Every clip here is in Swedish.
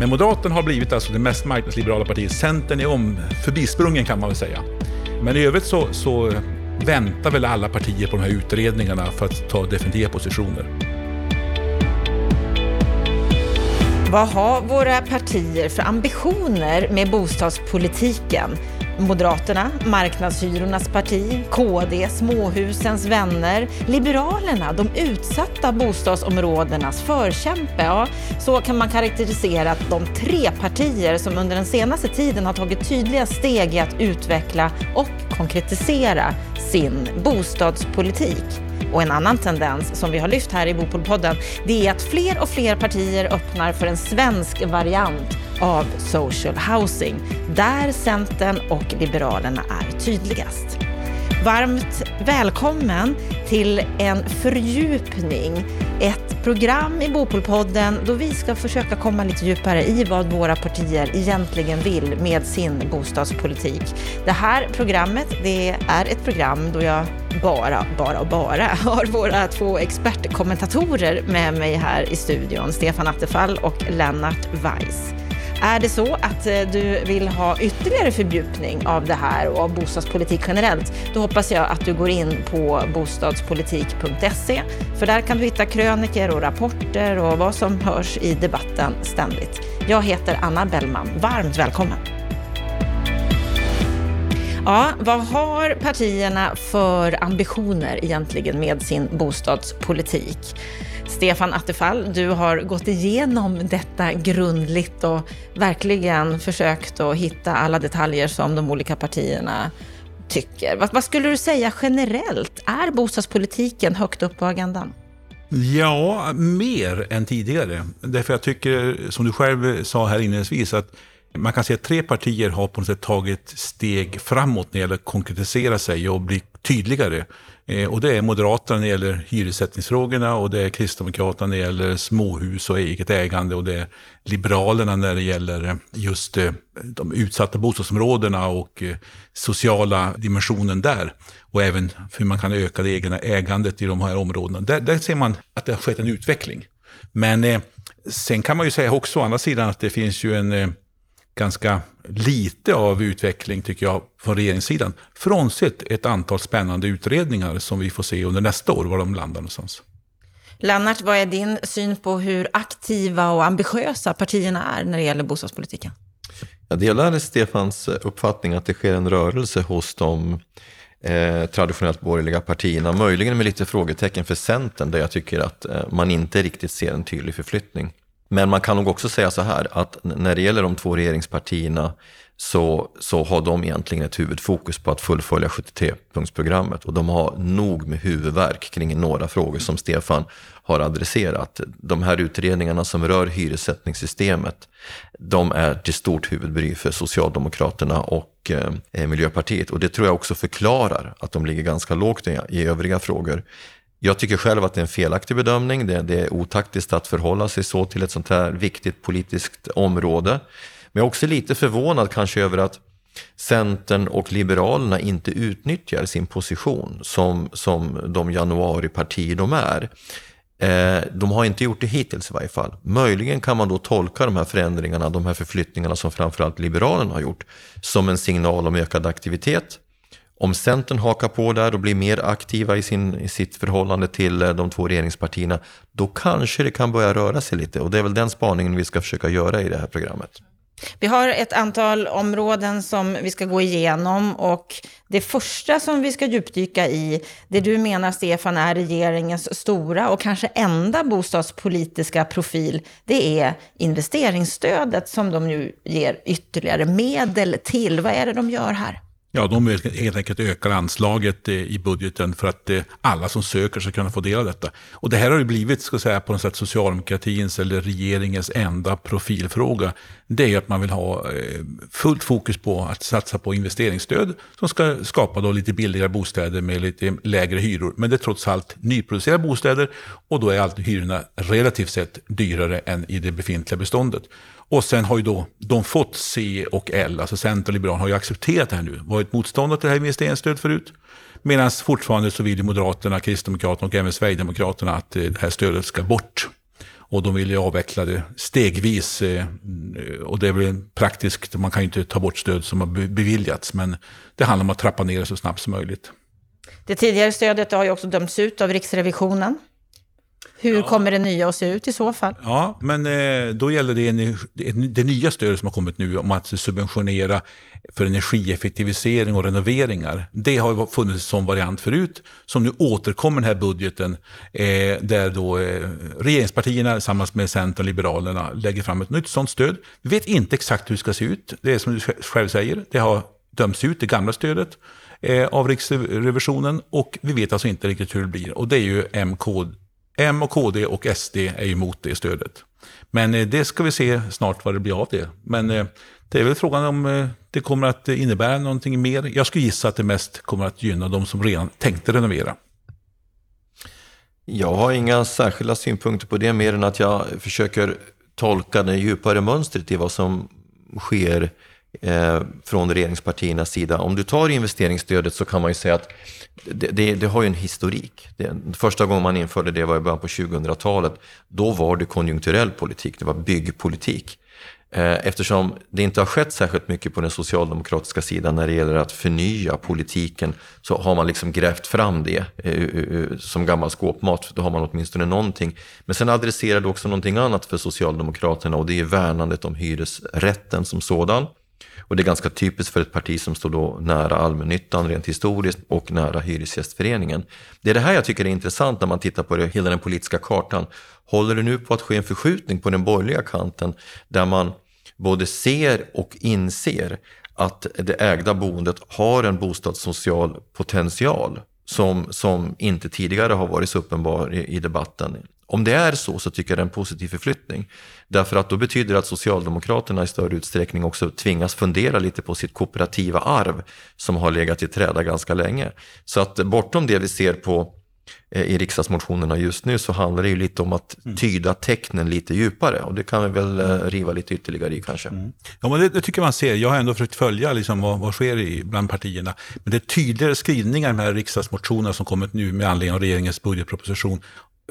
Men Moderaterna har blivit alltså det mest marknadsliberala partiet. Centern är om, förbisprungen kan man väl säga. Men i övrigt så, så väntar väl alla partier på de här utredningarna för att ta definitiva positioner. Vad har våra partier för ambitioner med bostadspolitiken? Moderaterna, marknadshyrornas parti, KD, småhusens vänner, Liberalerna, de utsatta bostadsområdenas förkämpe. Ja, så kan man karaktärisera de tre partier som under den senaste tiden har tagit tydliga steg i att utveckla och konkretisera sin bostadspolitik. Och en annan tendens som vi har lyft här i Bopolpodden, det är att fler och fler partier öppnar för en svensk variant av social housing, där Centern och Liberalerna är tydligast. Varmt välkommen till en fördjupning, ett program i Bopolpodden då vi ska försöka komma lite djupare i vad våra partier egentligen vill med sin bostadspolitik. Det här programmet, det är ett program då jag bara, bara, bara har våra två expertkommentatorer med mig här i studion, Stefan Attefall och Lennart Weiss. Är det så att eh, du vill ha ytterligare fördjupning av det här och av bostadspolitik generellt, då hoppas jag att du går in på bostadspolitik.se, för där kan du hitta kröniker och rapporter och vad som hörs i debatten ständigt. Jag heter Anna Bellman. Varmt välkommen! Ja, vad har partierna för ambitioner egentligen med sin bostadspolitik? Stefan Attefall, du har gått igenom detta grundligt och verkligen försökt att hitta alla detaljer som de olika partierna tycker. Vad, vad skulle du säga generellt? Är bostadspolitiken högt upp på agendan? Ja, mer än tidigare. Därför jag tycker, som du själv sa här inledningsvis, att man kan säga att tre partier har på något sätt tagit steg framåt när det gäller att konkretisera sig och bli tydligare. Eh, och det är Moderaterna när det gäller hyressättningsfrågorna och det är Kristdemokraterna när det gäller småhus och eget ägande och det är Liberalerna när det gäller just eh, de utsatta bostadsområdena och eh, sociala dimensionen där. Och även hur man kan öka det egna ägandet i de här områdena. Där, där ser man att det har skett en utveckling. Men sen kan man ju säga också å andra sidan att det finns ju en ganska lite av utveckling, tycker jag, från regeringssidan. Frånsett ett antal spännande utredningar som vi får se under nästa år, var de landar någonstans. Lennart, vad är din syn på hur aktiva och ambitiösa partierna är när det gäller bostadspolitiken? Jag delar Stefans uppfattning att det sker en rörelse hos de eh, traditionellt borgerliga partierna. Möjligen med lite frågetecken för Centern, där jag tycker att eh, man inte riktigt ser en tydlig förflyttning. Men man kan nog också säga så här att när det gäller de två regeringspartierna så, så har de egentligen ett huvudfokus på att fullfölja 73-punktsprogrammet och de har nog med huvudverk kring några frågor som Stefan har adresserat. De här utredningarna som rör hyressättningssystemet, de är till stort huvudbry för Socialdemokraterna och eh, Miljöpartiet och det tror jag också förklarar att de ligger ganska lågt i, i övriga frågor. Jag tycker själv att det är en felaktig bedömning. Det, det, är otaktiskt att förhålla sig så till ett sånt här viktigt politiskt område. Men jag är också lite förvånad kanske över att Centern och Liberalerna inte utnyttjar sin position som, som de januaripartier de är. Eh, de har inte gjort det hittills i varje fall. Möjligen kan man då tolka de här förändringarna, de här förflyttningarna som framförallt Liberalerna har gjort, som en signal om ökad aktivitet om Centern hakar på där och blir mer aktiva i, sin, i sitt förhållande till eh, de två regeringspartierna, då kanske det kan börja röra sig lite. Och det är väl den spaningen vi ska försöka göra i det här programmet. Vi har ett antal områden som vi ska gå igenom och det första som vi ska djupdyka i, det du menar Stefan är regeringens stora och kanske enda bostadspolitiska profil, det är investeringsstödet som de nu ger ytterligare medel till. Vad är det de gör här? Ja, de vill helt enkelt öka anslaget eh, i budgeten för att eh, alla som söker ska kunna få del av detta. Och det här har ju blivit, ska säga, på något sätt socialdemokratins eller regeringens enda profilfråga. Det är att man vill ha eh, fullt fokus på att satsa på investeringsstöd som ska skapa då lite billigare bostäder med lite lägre hyror. Men det är trots allt nyproducerade bostäder och då är alltid hyrorna relativt sett dyrare än i det befintliga beståndet. Och sen har ju då de fått C och L, alltså Centern och Liberalerna har ju accepterat det här nu. Varit motståndare till det här investeringsstödet förut. Medan fortfarande så vill ju Moderaterna, Kristdemokraterna och även Sverigedemokraterna att eh, det här stödet ska bort. Och de vill ju avveckla det stegvis. Eh, och det är väl praktiskt, man kan ju inte ta bort stöd som har beviljats. Men det handlar om att trappa ner det så snabbt som möjligt. Det tidigare stödet har ju också dömts ut av Riksrevisionen. Hur ja. kommer det nya att se ut i så fall? Ja, men eh, då gäller det det nya stödet som har kommit nu om att subventionera för energieffektivisering och renoveringar. Det har funnits som variant förut, som nu återkommer den här budgeten, eh, där då eh, regeringspartierna tillsammans med Centern och Liberalerna lägger fram ett nytt sådant stöd. Vi vet inte exakt hur det ska se ut. Det är som du själv säger, det har dömts ut, det gamla stödet av Riksrevisionen och vi vet alltså inte riktigt hur det blir. Och det är ju MK M och KD och SD är emot det stödet. Men eh, det ska vi se snart vad det blir av det. Men eh, det är väl frågan om eh, det kommer att innebära någonting mer. Jag skulle gissa att det mest kommer att gynna de som redan tänkte renovera. Jag har inga särskilda synpunkter på det mer än att jag försöker tolka det djupare mönstret i vad som sker eh, från regeringspartiernas sida. Om du tar investeringsstödet så kan man ju säga att det, det, det har ju en historik. Det, första gången man införde det var i början på 2000-talet. Då var det konjunkturell politik, det var byggpolitik. Eh, eftersom det inte har skett särskilt mycket på den socialdemokratiska sidan när det gäller att förnya politiken så har man liksom grävt fram det eh, som gammal skåpmat. Då har man åtminstone någonting. Men sen adresserar det också någonting annat för Socialdemokraterna och det är värnandet om hyresrätten som sådan. Och det är ganska typiskt för ett parti som står då nära allmännyttan rent historiskt och nära Hyresgästföreningen. Det är det här jag tycker är intressant när man tittar på det, hela den politiska kartan. Håller det nu på att ske en förskjutning på den borgerliga kanten där man både ser och inser att det ägda boendet har en bostadssocial potential som, som inte tidigare har varit så uppenbar i, i debatten. Om det är så, så tycker jag det är en positiv förflyttning. Därför att då betyder det att Socialdemokraterna i större utsträckning också tvingas fundera lite på sitt kooperativa arv som har legat i träda ganska länge. Så att bortom det vi ser på eh, i riksdagsmotionerna just nu så handlar det ju lite om att mm. tyda tecknen lite djupare och det kan vi väl eh, riva lite ytterligare i kanske. Mm. Ja, men det, det, tycker man ser. Jag har ändå försökt följa liksom vad, vad sker i, bland partierna. Men det är tydligare skrivningar med riksdagsmotionerna som kommit nu med anledning av regeringens budgetproposition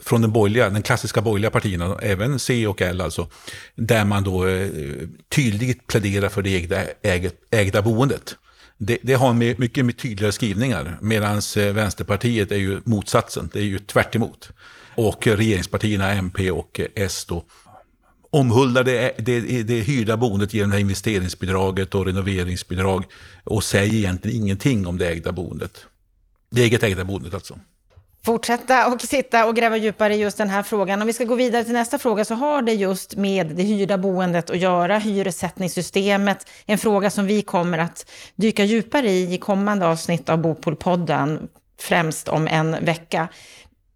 från den, borgerliga, den klassiska borgerliga partierna, även C och L alltså, där man då eh, tydligt pläderar för det ägda, ägda, ägda boendet. Det, det, har mycket med tydligare skrivningar, medan eh, Vänsterpartiet är ju motsatsen, det är ju tvärt emot. Och regeringspartierna, MP och S då, omhuldar det, det, det hyrda boendet genom det här investeringsbidraget och renoveringsbidrag och säger egentligen ingenting om det ägda boendet. Det eget ägda boendet alltså fortsätta och sitta och gräva djupare i just den här frågan. Om vi ska gå vidare till nästa fråga så har det just med det hyrda boendet att göra, hyressättningssystemet, en fråga som vi kommer att dyka djupare i i kommande avsnitt av Bopolpodden, främst om en vecka.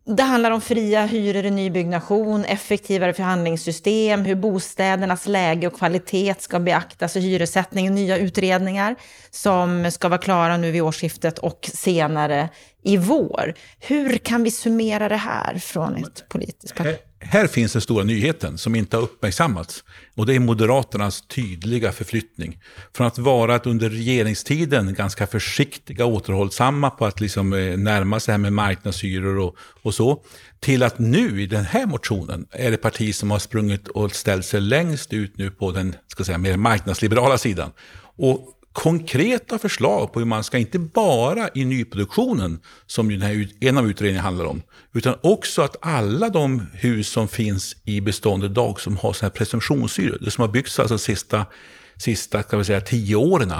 Det handlar om fria hyror i nybyggnation, effektivare förhandlingssystem, hur bostädernas läge och kvalitet ska beaktas i hyressättningen, nya utredningar som ska vara klara nu vid årsskiftet och senare i vår. Hur kan vi summera det här från ett politiskt parti? Här finns den stora nyheten som inte har uppmärksammats. Och det är Moderaternas tydliga förflyttning. Från att vara att under regeringstiden ganska försiktiga, återhållsamma på att liksom eh, närma sig här med marknadshyror och, och så. Till att nu i den här motionen är det parti som har sprungit och ställt sig längst ut nu på den ska säga, mer marknadsliberala sidan. Och konkreta förslag på hur man ska, inte bara i nyproduktionen, som den här, en av utredningarna handlar om, utan också att alla de hus som finns i beståndet idag som har sådana här presumtionshyror, det som har byggts alltså de sista, sista kan vi säga, tio åren,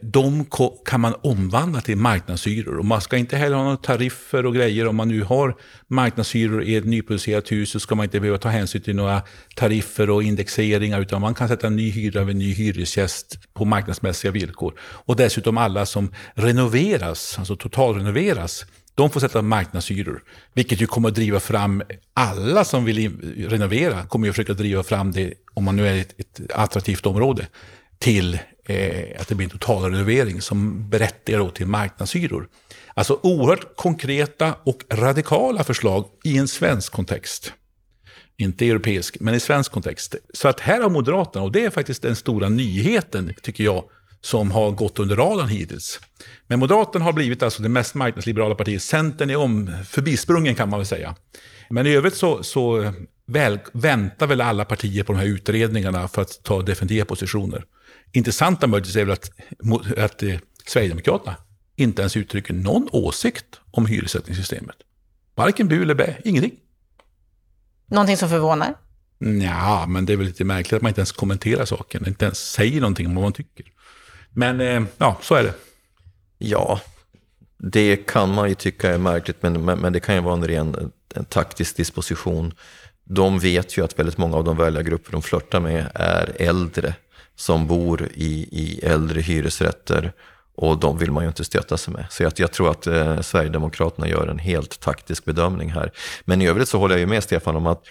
de kan man omvandla till marknadshyror. Och man ska inte heller ha några tariffer och grejer. Om man nu har marknadshyror i ett nyproducerat hus så ska man inte behöva ta hänsyn till några tariffer och indexeringar. Utan man kan sätta en ny hyra av en ny hyresgäst på marknadsmässiga villkor. Och dessutom alla som renoveras, alltså totalrenoveras, de får sätta marknadshyror, vilket ju kommer att driva fram alla som vill renovera, kommer ju försöka driva fram det, om man nu är ett, ett attraktivt område, till eh, att det blir en totalrenovering som berättigar till marknadshyror. Alltså oerhört konkreta och radikala förslag i en svensk kontext. Inte europeisk, men i svensk kontext. Så att här har Moderaterna, och det är faktiskt den stora nyheten, tycker jag, som har gått under radarn hittills. Men Moderaterna har blivit alltså det mest marknadsliberala partiet. Centern är om, förbisprungen kan man väl säga. Men i övrigt så, så väl, väntar väl alla partier på de här utredningarna för att ta definitiva positioner. Intressanta möjligtvis är väl att, att eh, Sverigedemokraterna inte ens uttrycker någon åsikt om hyressättningssystemet. Varken bu eller bä, ingenting. Någonting som förvånar? Ja, men det är väl lite märkligt att man inte ens kommenterar saken, inte ens säger någonting om vad man tycker. Men eh, ja, så är det. Ja, det kan man ju tycka är märkligt, men, men, men det kan ju vara en ren en taktisk disposition. De vet ju att väldigt många av de väljargrupper de flörtar med är äldre som bor i, i äldre hyresrätter och de vill man ju inte stöta sig med. Så jag, jag tror att eh, Sverigedemokraterna gör en helt taktisk bedömning här. Men i övrigt så håller jag ju med Stefan om att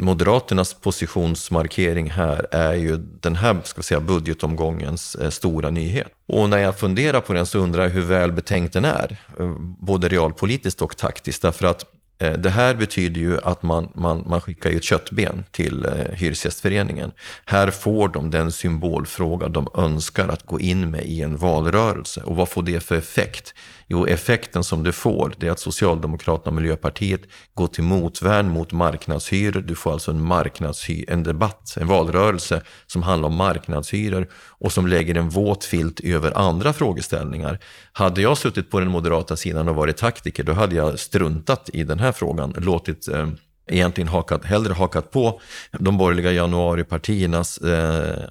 Moderaternas positionsmarkering här är ju den här ska vi säga, budgetomgångens eh, stora nyhet. Och när jag funderar på den så undrar jag hur väl betänkt den är, eh, både realpolitiskt och taktiskt. Därför att Eh, det här betyder ju att man, man, man skickar ett köttben till eh, Hyresgästföreningen. Här får de den symbolfråga de önskar att gå in med i en valrörelse. Och vad får det för effekt? Jo, effekten som du får det är att Socialdemokraterna och Miljöpartiet går till motvärn mot marknadshyror. Du får alltså en, marknadshy en debatt, en valrörelse som handlar om marknadshyror och som lägger en våt filt över andra frågeställningar. Hade jag suttit på den moderata sidan och varit taktiker, då hade jag struntat i den här frågan, låtit eh, egentligen hakat, hellre hakat på de borgerliga januaripartiernas eh,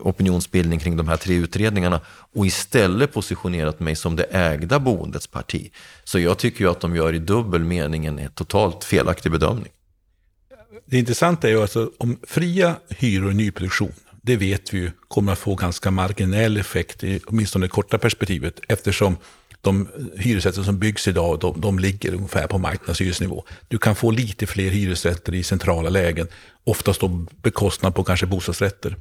opinionsbildning kring de här tre utredningarna och istället positionerat mig som det ägda boendets parti. Så jag tycker ju att de gör i dubbel mening en totalt felaktig bedömning. Det intressanta är ju alltså om fria hyror i nyproduktion, det vet vi ju kommer att få ganska marginell effekt, i, åtminstone i det korta perspektivet, eftersom de hyresrätter som byggs idag, de, de ligger ungefär på marknadshyresnivå. Du kan få lite fler hyresrätter i centrala lägen, oftast då bekostnad på kanske bostadsrätter.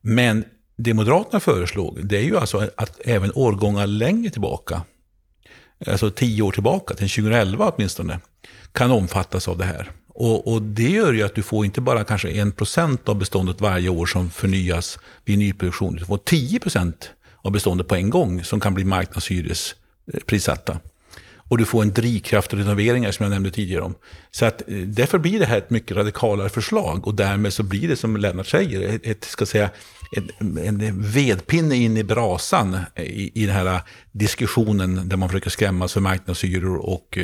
Men det Moderaterna föreslog, det är ju alltså att även årgångar längre tillbaka, alltså tio år tillbaka, till 2011 åtminstone, kan omfattas av det här. Och, och, det gör ju att du får inte bara kanske 1% av beståndet varje år som förnyas vid nyproduktion, du får 10% av beståndet på en gång som kan bli Eh, prissatta. Och du får en drivkraft och renoveringar som jag nämnde tidigare om. Så att, eh, därför blir det här ett mycket radikalare förslag och därmed så blir det som Lennart säger, ett, ska säga, en, en vedpinne in i brasan eh, i, i den här diskussionen där man försöker skrämmas för marknadshyror och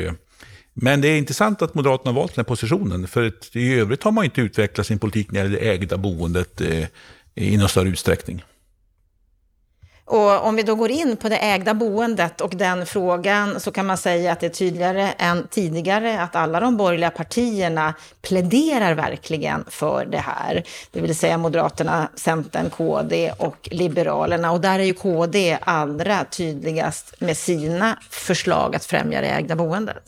men det är intressant att Moderaterna har valt den här positionen, för i övrigt har man inte utvecklat sin politik när det gäller det ägda boendet eh, i någon större utsträckning. Och om vi då går in på det ägda boendet och den frågan så kan man säga att det är tydligare än tidigare att alla de borgerliga partierna pläderar verkligen för det här. Det vill säga Moderaterna, Centern, KD och Liberalerna. Och där är ju KD allra tydligast med sina förslag att främja det ägda boendet.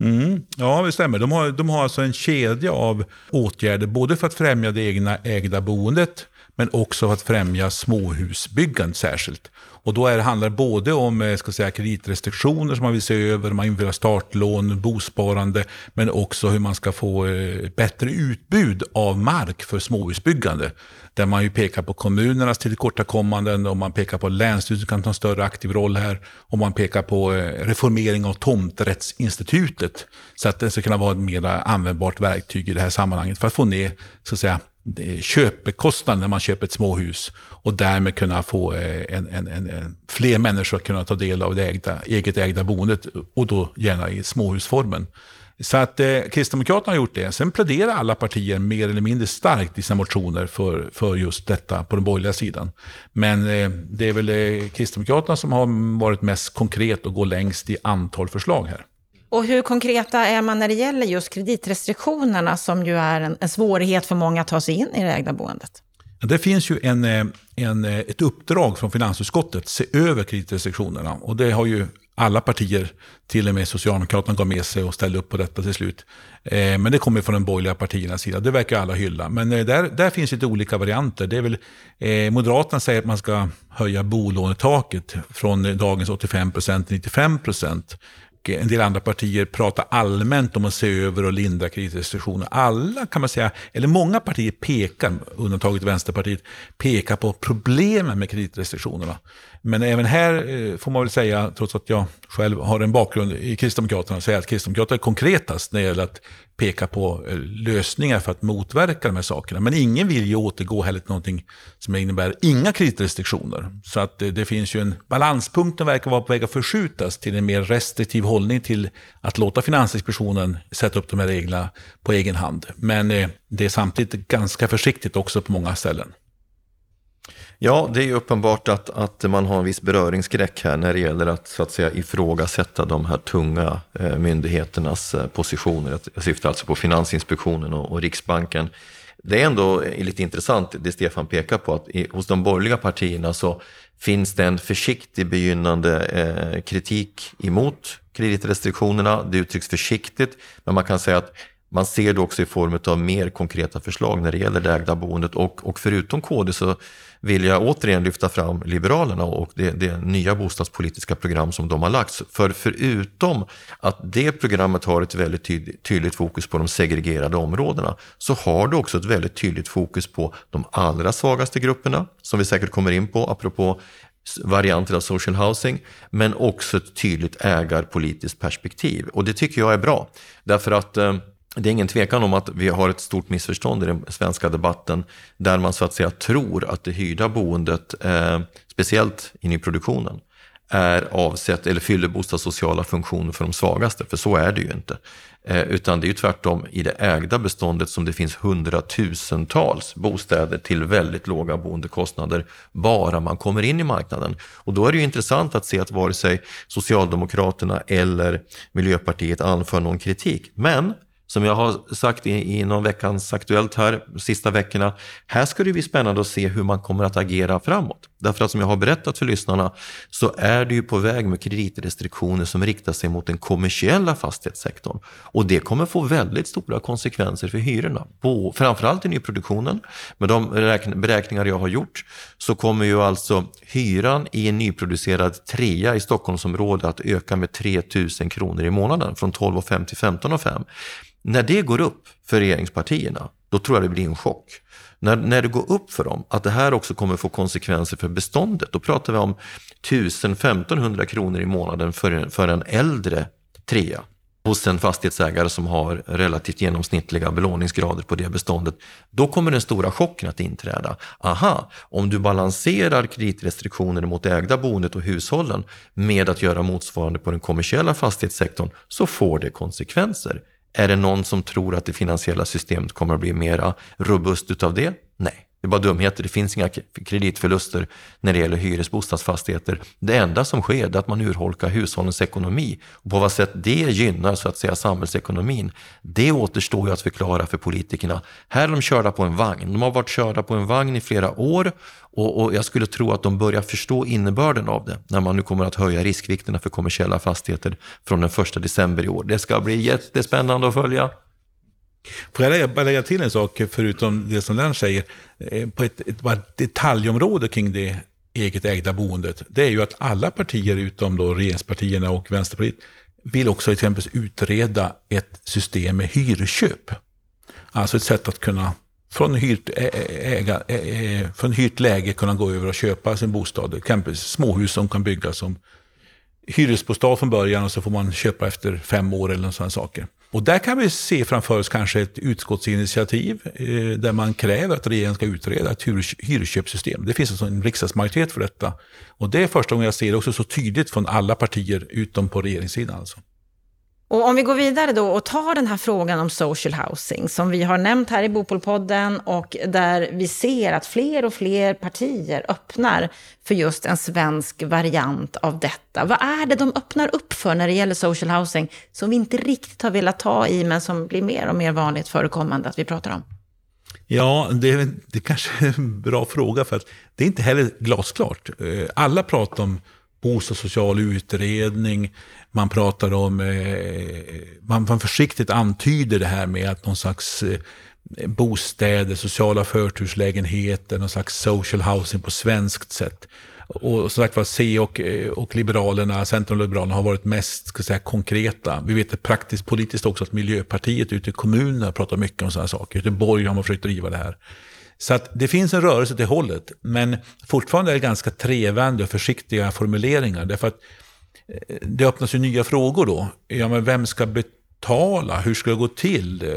Mm, ja, det stämmer. De har, de har alltså en kedja av åtgärder, både för att främja det egna ägda boendet, men också för att främja småhusbyggande särskilt. Och då är handlar det både om eh, ska säga, kreditrestriktioner som man vill se över, man vill ha startlån, bosparande, men också hur man ska få eh, bättre utbud av mark för småhusbyggande. Där man ju pekar på kommunernas tillkortakommanden och man pekar på att Länsstyrelsen kan ta en större aktiv roll här. Och man pekar på eh, reformering av tomträttsinstitutet. Så att det ska kunna vara ett mer användbart verktyg i det här sammanhanget för att få ner så att säga, köpekostnaden när man köper ett småhus och därmed kunna få eh, en, en, en, en, fler människor att kunna ta del av det ägda, eget ägda boendet och då gärna i småhusformen. Så att eh, Kristdemokraterna har gjort det. Sen pläderar alla partier mer eller mindre starkt i sina motioner för, för just detta på den borgerliga sidan. Men eh, det är väl eh, Kristdemokraterna som har varit mest konkret och går längst i antal förslag här. Och hur konkreta är man när det gäller just kreditrestriktionerna som ju är en, en svårighet för många att ta sig in i det ägda boendet? Det finns ju en, eh, en, eh, ett uppdrag från finansutskottet att se över kreditrestriktionerna. Och det har ju alla partier, till och med Socialdemokraterna, gav med sig och ställde upp på detta till slut. Eh, men det kommer från de borgerliga partiernas sida. Det verkar alla hylla. Men där, där finns lite olika varianter. Det är väl, Moderaterna säger att man ska höja bolånetaket från dagens 85% till 95 en del andra partier pratar allmänt om att se över och lindra kreditrestriktioner. Alla kan man säga, eller många partier pekar, undantaget Vänsterpartiet, pekar på problemen med kreditrestriktionerna. Men även här eh, får man väl säga, trots att jag själv har en bakgrund i Kristdemokraterna, säga att Kristdemokraterna är konkretast när det gäller att peka på eh, lösningar för att motverka de här sakerna. Men ingen vill ju återgå heller till någonting som innebär inga kreditrestriktioner. Så att eh, det, finns ju en balanspunkt som verkar vara på väg att förskjutas till en mer restriktiv hållning till att låta Finansinspektionen sätta upp de här reglerna på egen hand. Men det är samtidigt ganska försiktigt också på många ställen. Ja, det är uppenbart att, att man har en viss beröringsskräck här när det gäller att, så att säga, ifrågasätta de här tunga eh, myndigheternas eh, positioner. Jag syftar alltså på Finansinspektionen och, och, Riksbanken. Det är ändå eh, lite intressant det Stefan pekar på att i, hos de borgerliga partierna så finns det en försiktig begynnande eh, kritik emot kreditrestriktionerna. Det uttrycks försiktigt, men man kan säga att man ser det också i form av mer konkreta förslag när det gäller det ägda boendet och, och förutom KD så vill jag återigen lyfta fram Liberalerna och det, det nya bostadspolitiska program som de har lagt. För förutom att det programmet har ett väldigt tydligt, tydligt fokus på de segregerade områdena så har det också ett väldigt tydligt fokus på de allra svagaste grupperna som vi säkert kommer in på apropå varianter av social housing, men också ett tydligt ägarpolitiskt perspektiv. Och det tycker jag är bra, därför att eh, det är ingen tvekan om att vi har ett stort missförstånd i den svenska debatten där man så att säga tror att det hyrda boendet, eh, speciellt i nyproduktionen, är avsett eller fyller bostadssociala funktioner för de svagaste, för så är det ju inte. Eh, utan det är ju tvärtom i det ägda beståndet som det finns hundratusentals bostäder till väldigt låga boendekostnader bara man kommer in i marknaden. Och då är det ju intressant att se att vare sig Socialdemokraterna eller Miljöpartiet anför någon kritik. Men som jag har sagt i, i någon veckans Aktuellt här, sista veckorna, här ska det bli spännande att se hur man kommer att agera framåt. Därför att som jag har berättat för lyssnarna så är det ju på väg med kreditrestriktioner som riktar sig mot den kommersiella fastighetssektorn. Och det kommer få väldigt stora konsekvenser för hyrorna, på, framförallt i nyproduktionen. Med de beräkningar jag har gjort så kommer ju alltså hyran i en nyproducerad trea i Stockholmsområdet att öka med 3 000 kronor i månaden, från 12,5 till 15,5. När det går upp för regeringspartierna, då tror jag det blir en chock. När, när det går upp för dem att det här också kommer få konsekvenser för beståndet, då pratar vi om 1000-1500 kronor i månaden för en, för en äldre trea hos en fastighetsägare som har relativt genomsnittliga belåningsgrader på det beståndet, då kommer den stora chocken att inträda. Aha, om du balanserar kreditrestriktioner mot det ägda boendet och hushållen med att göra motsvarande på den kommersiella fastighetssektorn så får det konsekvenser. Är det någon som tror att det finansiella systemet kommer att bli mera robust utav det? Nej. Det är bara dumheter, det finns inga kreditförluster när det gäller hyresbostadsfastigheter. Det enda som sker är att man urholkar hushållens ekonomi. Och på vad sätt det gynnar så att säga samhällsekonomin, det återstår ju att förklara för politikerna. Här är de körda på en vagn. De har varit körda på en vagn i flera år och, och jag skulle tro att de börjar förstå innebörden av det när man nu kommer att höja riskvikterna för kommersiella fastigheter från den första december i år. Det ska bli jättespännande att följa. Får jag bara lägga till en sak, förutom det som Lennart säger, eh, på ett, ett, ett detaljområde kring det eget ägda boendet, det är ju att alla partier utom då regeringspartierna och Vänsterpartiet vill också exempelvis utreda ett system med hyrköp. Alltså ett sätt att kunna från hyrt, äga, från hyrt läge kunna gå över och köpa sin bostad. Exempelvis småhus som kan byggas som hyresbostad från början och så får man köpa efter fem år eller sådana saker. Och där kan vi se framför oss kanske ett utskottsinitiativ eh, där man kräver att regeringen ska utreda ett hyrköpssystem. Det finns alltså en riksdagsmajoritet för detta. Och det är första gången jag ser det också så tydligt från alla partier utom på regeringssidan. Alltså. Och om vi går vidare då och tar den här frågan om social housing som vi har nämnt här i Bopolpodden och där vi ser att fler och fler partier öppnar för just en svensk variant av detta. Vad är det de öppnar upp för när det gäller social housing som vi inte riktigt har velat ta i men som blir mer och mer vanligt förekommande att vi pratar om? Ja, det, det kanske är en bra fråga för att det är inte heller glasklart. Eh, alla pratar om bostadssocial utredning, man pratar om, eh, man, man försiktigt antyder det här med att någon slags eh, bostäder, sociala förturslägenheter, någon slags social housing på svenskt sätt. Och som sagt var, C och, eh, och Liberalerna, Centern och Liberalerna har varit mest ska säga, konkreta. Vi vet det praktiskt politiskt också att Miljöpartiet ute i kommunerna pratar mycket om sådana saker. Göteborg har man försökt driva det här. Så att det finns en rörelse till hållet, men fortfarande är det ganska trevande och försiktiga formuleringar. Därför att eh, det öppnas ju nya frågor då. Ja, men vem ska betala? Hur ska det gå till?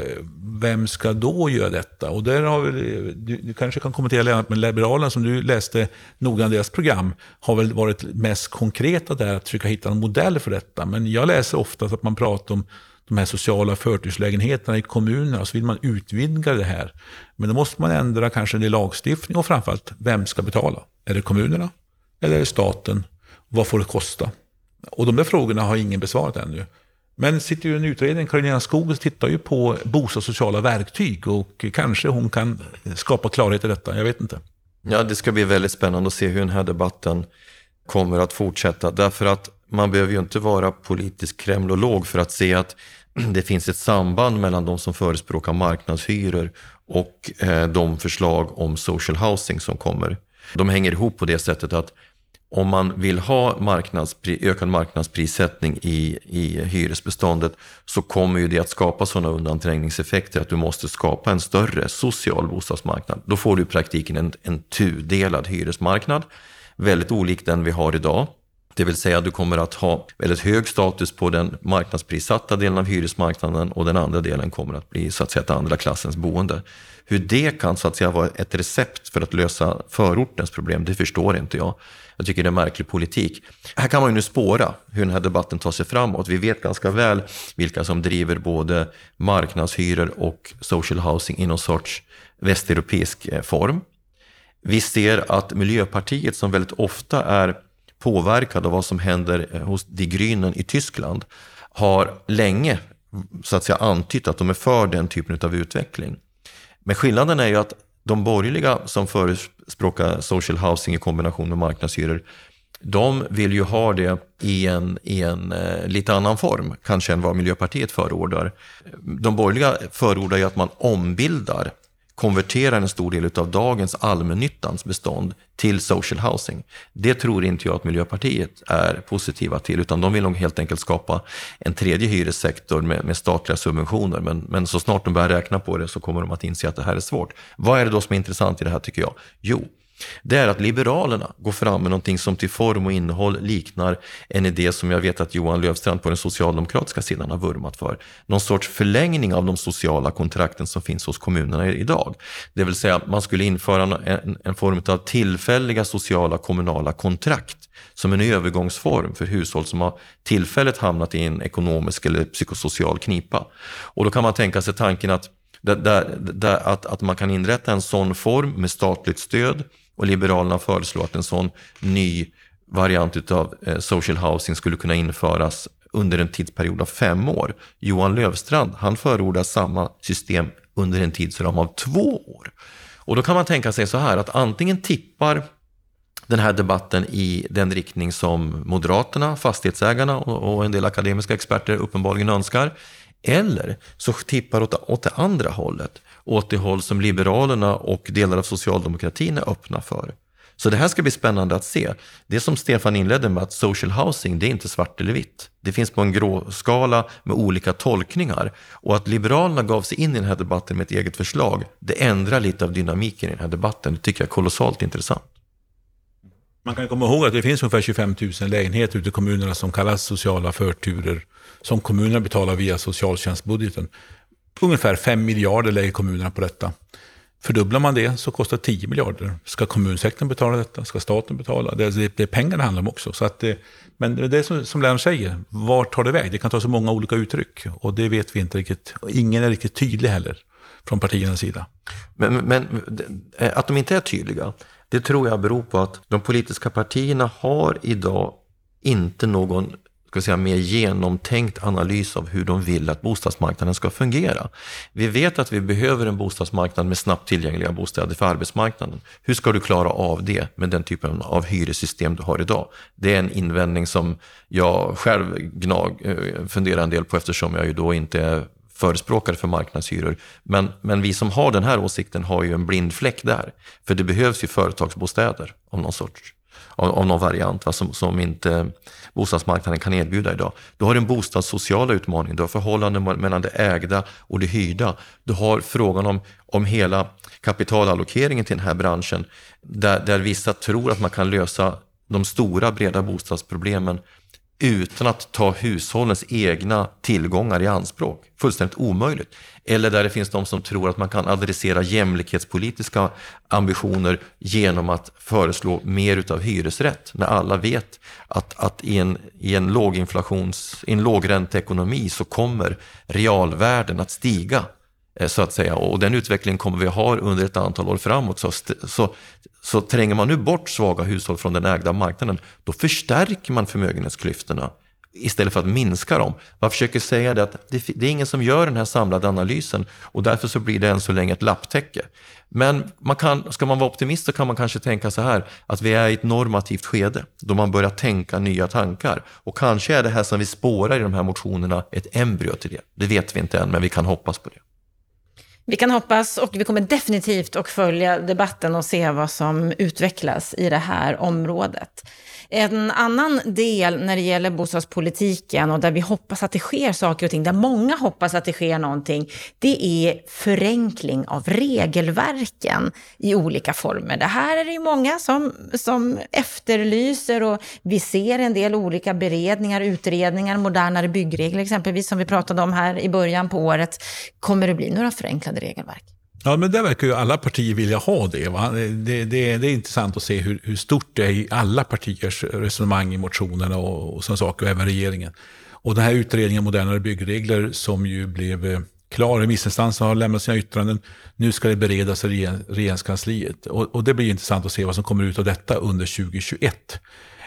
Vem ska då göra detta? Och där har vi, du, du kanske kan kommentera Lennart, men Liberalerna som du läste noga deras program har väl varit mest konkreta där att försöka hitta en modell för detta. Men jag läser ofta att man pratar om de här sociala förturslägenheterna i kommunerna, så vill man utvidga det här. Men då måste man ändra kanske en del lagstiftning och framförallt, vem ska betala? Är det kommunerna? Eller är det staten? Vad får det kosta? Och de där frågorna har ingen besvarat ännu. Men sitter ju en utredning, Karolina Skog tittar ju på bostadssociala verktyg och kanske hon kan skapa klarhet i detta, jag vet inte. Ja, det ska bli väldigt spännande att se hur den här debatten kommer att fortsätta. Därför att man behöver ju inte vara politisk kremlolog för att se att det finns ett samband mellan de som förespråkar marknadshyror och eh, de förslag om social housing som kommer. De hänger ihop på det sättet att om man vill ha marknadspri, ökad marknadsprissättning i, i hyresbeståndet så kommer ju det att skapa sådana undanträngningseffekter att du måste skapa en större social bostadsmarknad. Då får du i praktiken en, en tudelad hyresmarknad, väldigt olik den vi har idag. Det vill säga du kommer att ha väldigt hög status på den marknadsprissatta delen av hyresmarknaden och den andra delen kommer att bli så att säga ett andra klassens boende. Hur det kan så att säga vara ett recept för att lösa förortens problem, det förstår inte jag. Jag tycker det är märklig politik. Här kan man ju nu spåra hur den här debatten tar sig framåt. Vi vet ganska väl vilka som driver både marknadshyror och social housing i någon sorts västeuropeisk eh, form. Vi ser att Miljöpartiet som väldigt ofta är påverkad av vad som händer eh, hos Die Grünen i Tyskland har länge så att säga antytt att de är för den typen av utveckling. Men skillnaden är ju att de borgerliga som förespråkar social housing i kombination med marknadshyror, de vill ju ha det i en, i en eh, lite annan form, kanske än vad Miljöpartiet förordar. De borgerliga förordar ju att man ombildar konverterar en stor del av dagens allmännyttans bestånd till social housing. Det tror inte jag att Miljöpartiet är positiva till, utan de vill nog helt enkelt skapa en tredje hyressektor med, med statliga subventioner. Men, men så snart de börjar räkna på det så kommer de att inse att det här är svårt. Vad är det då som är intressant i det här tycker jag? Jo, det är att Liberalerna går fram med någonting som till form och innehåll liknar en idé som jag vet att Johan Löfstrand på den socialdemokratiska sidan har vurmat för. Någon sorts förlängning av de sociala kontrakten som finns hos kommunerna idag. Det vill säga att man skulle införa en, en form av tillfälliga sociala kommunala kontrakt som en övergångsform för hushåll som har tillfälligt hamnat i en ekonomisk eller psykosocial knipa. Och då kan man tänka sig tanken att där, där, där, att, att man kan inrätta en sån form med statligt stöd och Liberalerna föreslår att en sån ny variant av eh, social housing skulle kunna införas under en tidsperiod av fem år. Johan Lövstrand, han förordar samma system under en tidsram av två år. Och då kan man tänka sig så här att antingen tippar den här debatten i den riktning som Moderaterna, fastighetsägarna och en del akademiska experter uppenbarligen önskar. Eller så tippar åt, åt det andra hållet, åt det håll som Liberalerna och delar av socialdemokratin är öppna för. Så det här ska bli spännande att se. Det som Stefan inledde med att social housing, det är inte svart eller vitt. Det finns på en gråskala med olika tolkningar. Och att Liberalerna gav sig in i den här debatten med ett eget förslag, det ändrar lite av dynamiken i den här debatten. Det tycker jag är kolossalt intressant. Man kan komma ihåg att det finns ungefär 25 000 lägenheter ute i kommunerna som kallas sociala förturer, som kommunerna betalar via socialtjänstbudgeten. Ungefär 5 miljarder lägger kommunerna på detta. Fördubblar man det så kostar det 10 miljarder. Ska kommunsektorn betala detta? Ska staten betala? Det, är, det är pengar det handlar om också. Så att det, men det är som, som Lennart säger, vart tar det väg? Det kan ta så många olika uttryck och det vet vi inte riktigt. Ingen är riktigt tydlig heller från partiernas sida. Men, men eh, att de inte är tydliga, det tror jag beror på att de politiska partierna har idag inte någon ska säga, mer genomtänkt analys av hur de vill att bostadsmarknaden ska fungera. Vi vet att vi behöver en bostadsmarknad med snabbt tillgängliga bostäder för arbetsmarknaden. Hur ska du klara av det med den typen av hyressystem du har idag? Det är en invändning som jag själv gnag, eh, funderar en del på eftersom jag ju då inte är förespråkare för marknadshyror. Men, men vi som har den här åsikten har ju en blind fläck där. För det behövs ju företagsbostäder av någon sorts av, av någon variant va, som, som inte bostadsmarknaden kan erbjuda idag. Du har den bostadssociala utmaningen, du har förhållanden mellan det ägda och det hyrda. Du har frågan om, om hela kapitalallokeringen till den här branschen där, där vissa tror att man kan lösa de stora breda bostadsproblemen utan att ta hushållens egna tillgångar i anspråk. Fullständigt omöjligt. Eller där det finns de som tror att man kan adressera jämlikhetspolitiska ambitioner genom att föreslå mer utav hyresrätt. När alla vet att, att i, en, i en låginflations, i en lågränteekonomi så kommer realvärden att stiga Eh, så att säga. Och den utvecklingen kommer vi ha under ett antal år framåt. Så, så, så tränger man nu bort svaga hushåll från den ägda marknaden, då förstärker man förmögenhetsklyftorna istället för att minska dem. Man försöker säga det att det, det, är ingen som gör den här samlade analysen och därför så blir det än så länge ett lapptäcke. Men man kan, ska man vara optimist så kan man kanske tänka så här att vi är i ett normativt skede då man börjar tänka nya tankar. Och kanske är det här som vi spårar i de här motionerna ett embryo till det. Det vet vi inte än, men vi kan hoppas på det. Vi kan hoppas och vi kommer definitivt att följa debatten och se vad som utvecklas i det här området. En annan del när det gäller bostadspolitiken och där vi hoppas att det sker saker och ting, där många hoppas att det sker någonting, det är förenkling av regelverken i olika former. Det här är det ju många som, som efterlyser och vi ser en del olika beredningar, utredningar, modernare byggregler exempelvis, som vi pratade om här i början på året. Kommer det bli några förenklade regelverk? Ja, men det verkar ju alla partier vilja ha det. Va? Det, det, det är intressant att se hur, hur, stort det är i alla partiers resonemang i motionerna och, och sådana saker, och även regeringen. Och den här utredningen Modernare byggregler som ju blev eh, klar, remissinstanserna har lämnat sina yttranden, nu ska det beredas i regeringskansliet. Och, och det blir intressant att se vad som kommer ut av detta under 2021.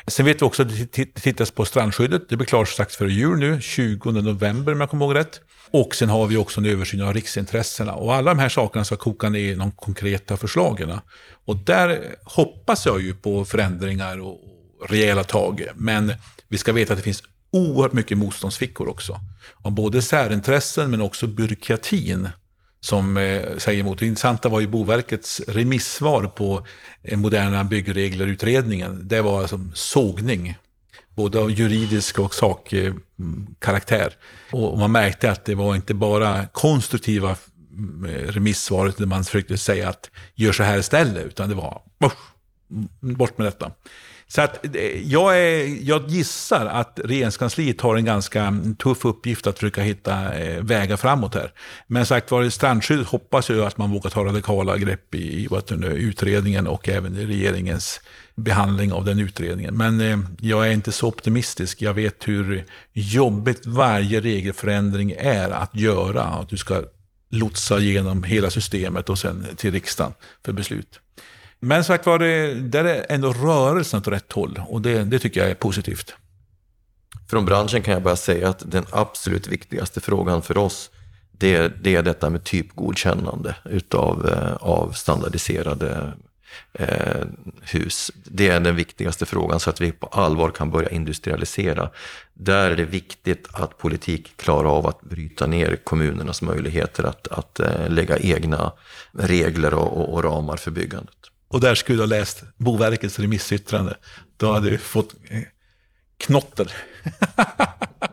Sen vet vi också att det tittas på strandskyddet. Det blir klart strax före jul nu, 20 november om jag kommer ihåg rätt. Och sen har vi också en översyn av riksintressena. Och alla de här sakerna ska koka ner i de konkreta förslagen. Och där hoppas jag ju på förändringar och rejäla tag. Men vi ska veta att det finns oerhört mycket motståndsfickor också. Av både särintressen men också byråkratin som eh, säger emot. Det intressanta var ju Boverkets remissvar på eh, moderna byggregler-utredningen. Det var alltså sågning både av juridisk och sakkaraktär. Eh, och man märkte att det var inte bara konstruktiva mm, remissvaret där man försökte säga att gör så här istället, utan det var bort med detta. Så att eh, jag, är, jag gissar att regeringskansliet har en ganska tuff uppgift att försöka hitta eh, vägar framåt här. Men sagt var, strandskyddet hoppas jag att man vågar ta radikala grepp i, i utredningen och även i regeringens behandling av den utredningen. Men eh, jag är inte så optimistisk. Jag vet hur jobbigt varje regelförändring är att göra. Att du ska lotsa igenom hela systemet och sen till riksdagen för beslut. Men sagt var, det, där är ändå rörelsen åt rätt håll och det, det tycker jag är positivt. Från branschen kan jag bara säga att den absolut viktigaste frågan för oss det är, det är detta med typgodkännande utav, eh, av standardiserade eh, hus. Det är den viktigaste frågan så att vi på allvar kan börja industrialisera. Där är det viktigt att politik klarar av att bryta ner kommunernas möjligheter att, att eh, lägga egna regler och, och, och ramar för byggandet. Och där skulle du ha läst Boverkets remissyttrande. Då hade du fått eh, knotter.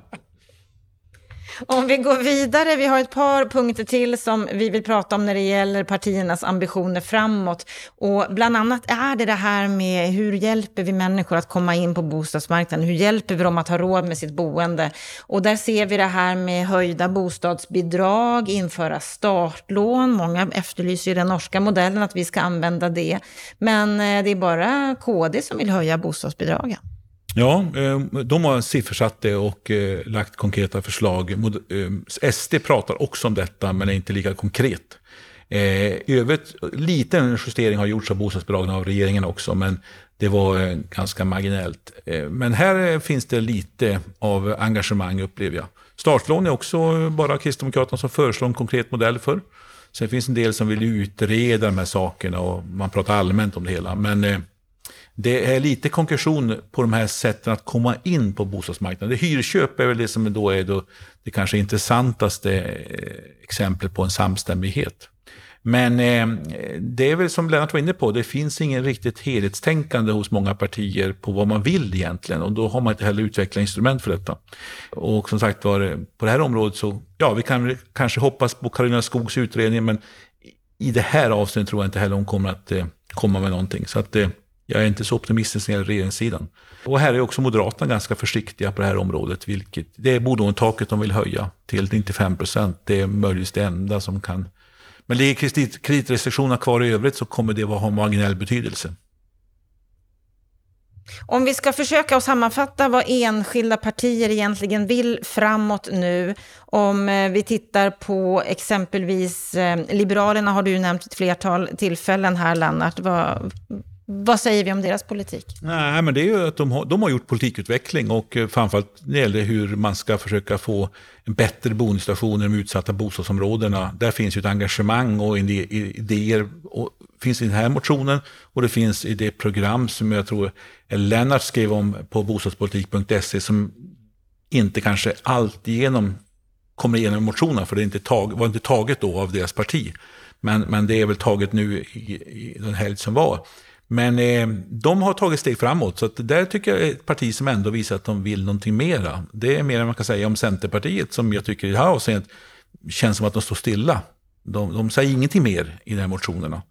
Om vi går vidare, vi har ett par punkter till som vi vill prata om när det gäller partiernas ambitioner framåt. Och bland annat är det det här med hur hjälper vi människor att komma in på bostadsmarknaden? Hur hjälper vi dem att ha råd med sitt boende? Och där ser vi det här med höjda bostadsbidrag, införa startlån. Många efterlyser ju den norska modellen, att vi ska använda det. Men eh, det är bara KD som vill höja bostadsbidragen. Ja, ehm, de har siffersatt det och eh, lagt konkreta förslag. SD ehm, pratar också om detta, men är inte lika konkret. Eh, I övrigt, liten justering har gjorts av bostadsbidragen av regeringen också, men det var eh, ganska marginellt. Men här finns det lite av engagemang upplever jag. Startlån är också bara Kristdemokraterna som föreslår en konkret modell för. Sen finns en del som vill utreda de här sakerna och man pratar allmänt om det hela. Men det är lite konkretion på de här sätten att komma in på bostadsmarknaden. hyrköp är väl det som då är då det kanske intressantaste eh, exemplet på en samstämmighet. Men eh, det är väl som Lennart var inne på, det finns ingen riktigt helhetstänkande hos många partier på vad man vill egentligen och då har man inte heller utvecklat instrument för detta. Och som sagt var, eh, på det här området så, ja, vi kan kanske hoppas på Karolina Skogs utredning, men i det här avseendet tror jag inte heller hon kommer att eh, komma med någonting. Så att, eh, jag är inte så optimistisk när det gäller regeringssidan. Och här är också Moderaterna ganska försiktiga på det här området. Vilket, det är bolånetaket de vill höja till 95 procent. Det är möjligtvis det enda som kan... Men ligger kredit, kreditrestriktionerna kvar i övrigt så kommer det att ha marginell betydelse. Om vi ska försöka att sammanfatta vad enskilda partier egentligen vill framåt nu, om eh, vi tittar på exempelvis eh, Liberalerna har du nämnt ett flertal tillfällen här, Lennart. Vad, vad säger vi om deras politik? Nej, men det är ju att de har, de har gjort politikutveckling och eh, framförallt när det gäller hur man ska försöka få en bättre boendestation i de utsatta bostadsområdena. Där finns ju ett engagemang och idéer. Och finns i den här motionen och det finns i det program som jag tror Lennart skrev om på bostadspolitik.se som inte kanske alltigenom kommer igenom motionerna för det är inte tag, var inte taget då av deras parti. Men, men det är väl taget nu i, i den helg som var. Men eh, de har tagit steg framåt, så att där tycker jag är ett parti som ändå visar att de vill någonting mera. Det är mer än man kan säga om Centerpartiet, som jag tycker i det här avseendet känns som att de står stilla. De, de säger ingenting mer i de här motionerna.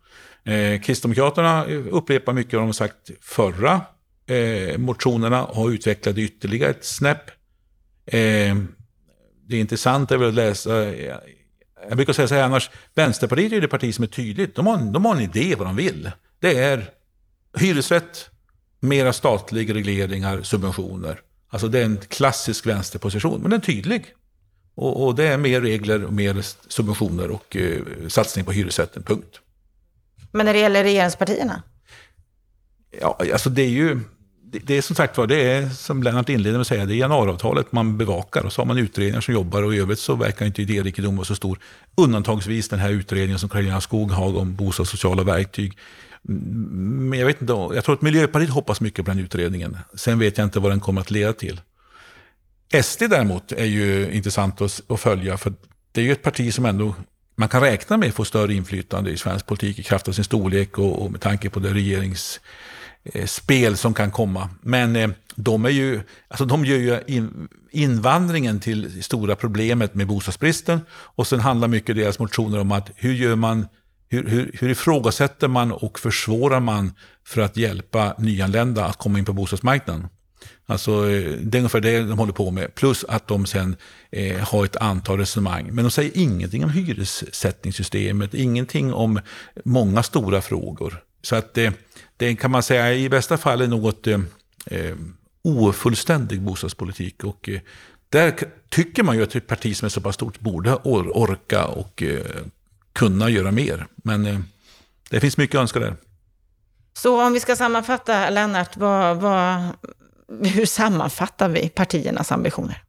Eh, Kristdemokraterna upprepar mycket av vad de sagt förra eh, motionerna, har utvecklat det ytterligare ett snäpp. Eh, det intressanta är väl att läsa, jag brukar säga så här annars, Vänsterpartiet är det parti som är tydligt. De har, de har en idé vad de vill. Det är hyresrätt, mera statliga regleringar, subventioner. Alltså det är en klassisk vänsterposition, men den är tydlig. Och, och det är mer regler, och mer subventioner och eh, satsning på hyresrätten, punkt. Men när det gäller regeringspartierna? Ja, alltså det är ju, det, det är som sagt var, det är som Lennart inledde med att säga, det är januariavtalet man bevakar och så har man utredningar som jobbar och i övrigt så verkar inte idérikedom vara så stor. Undantagsvis den här utredningen som Karolina Skog har om bostadssociala verktyg. Mm, men jag vet inte, jag tror att Miljöpartiet hoppas mycket på den utredningen. Sen vet jag inte vad den kommer att leda till. SD däremot är ju intressant att, att följa, för det är ju ett parti som ändå man kan räkna med att få större inflytande i svensk politik i kraft av sin storlek och, och med tanke på det regeringsspel eh, som kan komma. Men eh, de, är ju, alltså de gör ju in, invandringen till stora problemet med bostadsbristen och sen handlar mycket deras motioner om att hur gör man hur, hur, hur ifrågasätter man och försvårar man för att hjälpa nyanlända att komma in på bostadsmarknaden? Alltså, eh, det är ungefär det de håller på med. Plus att de sen eh, har ett antal resonemang. Men de säger ingenting om hyressättningssystemet, ingenting om många stora frågor. Så att eh, det kan man säga i bästa fall är något eh, eh ofullständig bostadspolitik. Och eh, där tycker man ju att ett parti som är så pass stort borde orka och eh, kunna göra mer. Men eh, det finns mycket att önska där. Så om vi ska sammanfatta, Lennart, vad, vad, hur sammanfattar vi partiernas ambitioner?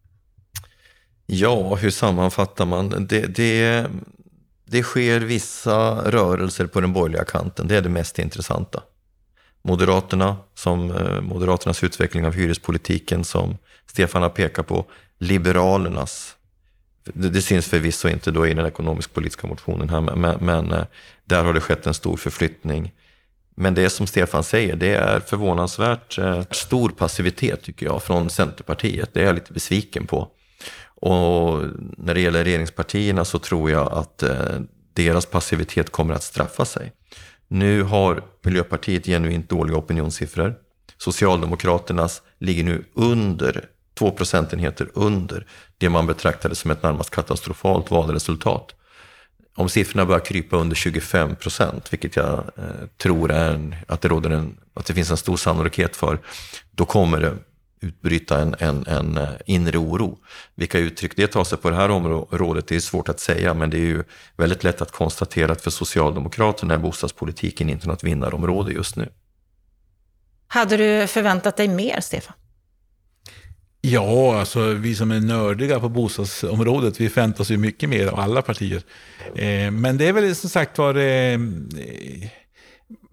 Ja, hur sammanfattar man? Det, det, det sker vissa rörelser på den borgerliga kanten, det är det mest intressanta. Moderaterna, som eh, Moderaternas utveckling av hyrespolitiken som Stefan har pekat på, Liberalernas det, det syns förvisso inte då i den ekonomisk-politiska motionen här, men, men, eh, där har det skett en stor förflyttning. Men det som Stefan säger, det är förvånansvärt eh, stor passivitet tycker jag från Centerpartiet. Det är jag lite besviken på. Och när det gäller regeringspartierna så tror jag att eh, deras passivitet kommer att straffa sig. Nu har Miljöpartiet genuint dåliga opinionssiffror. Socialdemokraternas ligger nu under två procentenheter under det man betraktade som ett närmast katastrofalt valresultat. Om siffrorna börjar krypa under 25 procent, vilket jag eh, tror är en, att, det råder en, att det finns en stor sannolikhet för, då kommer det utbryta en, en, en eh, inre oro. Vilka uttryck det tar sig på det här området det är svårt att säga, men det är ju väldigt lätt att konstatera att för Socialdemokraterna är bostadspolitiken inte något vinnarområde just nu. Hade du förväntat dig mer, Stefan? Ja, alltså vi som är nördiga på bostadsområdet, vi förväntar oss ju mycket mer av alla partier. Eh, men det är väl som sagt var, eh, eh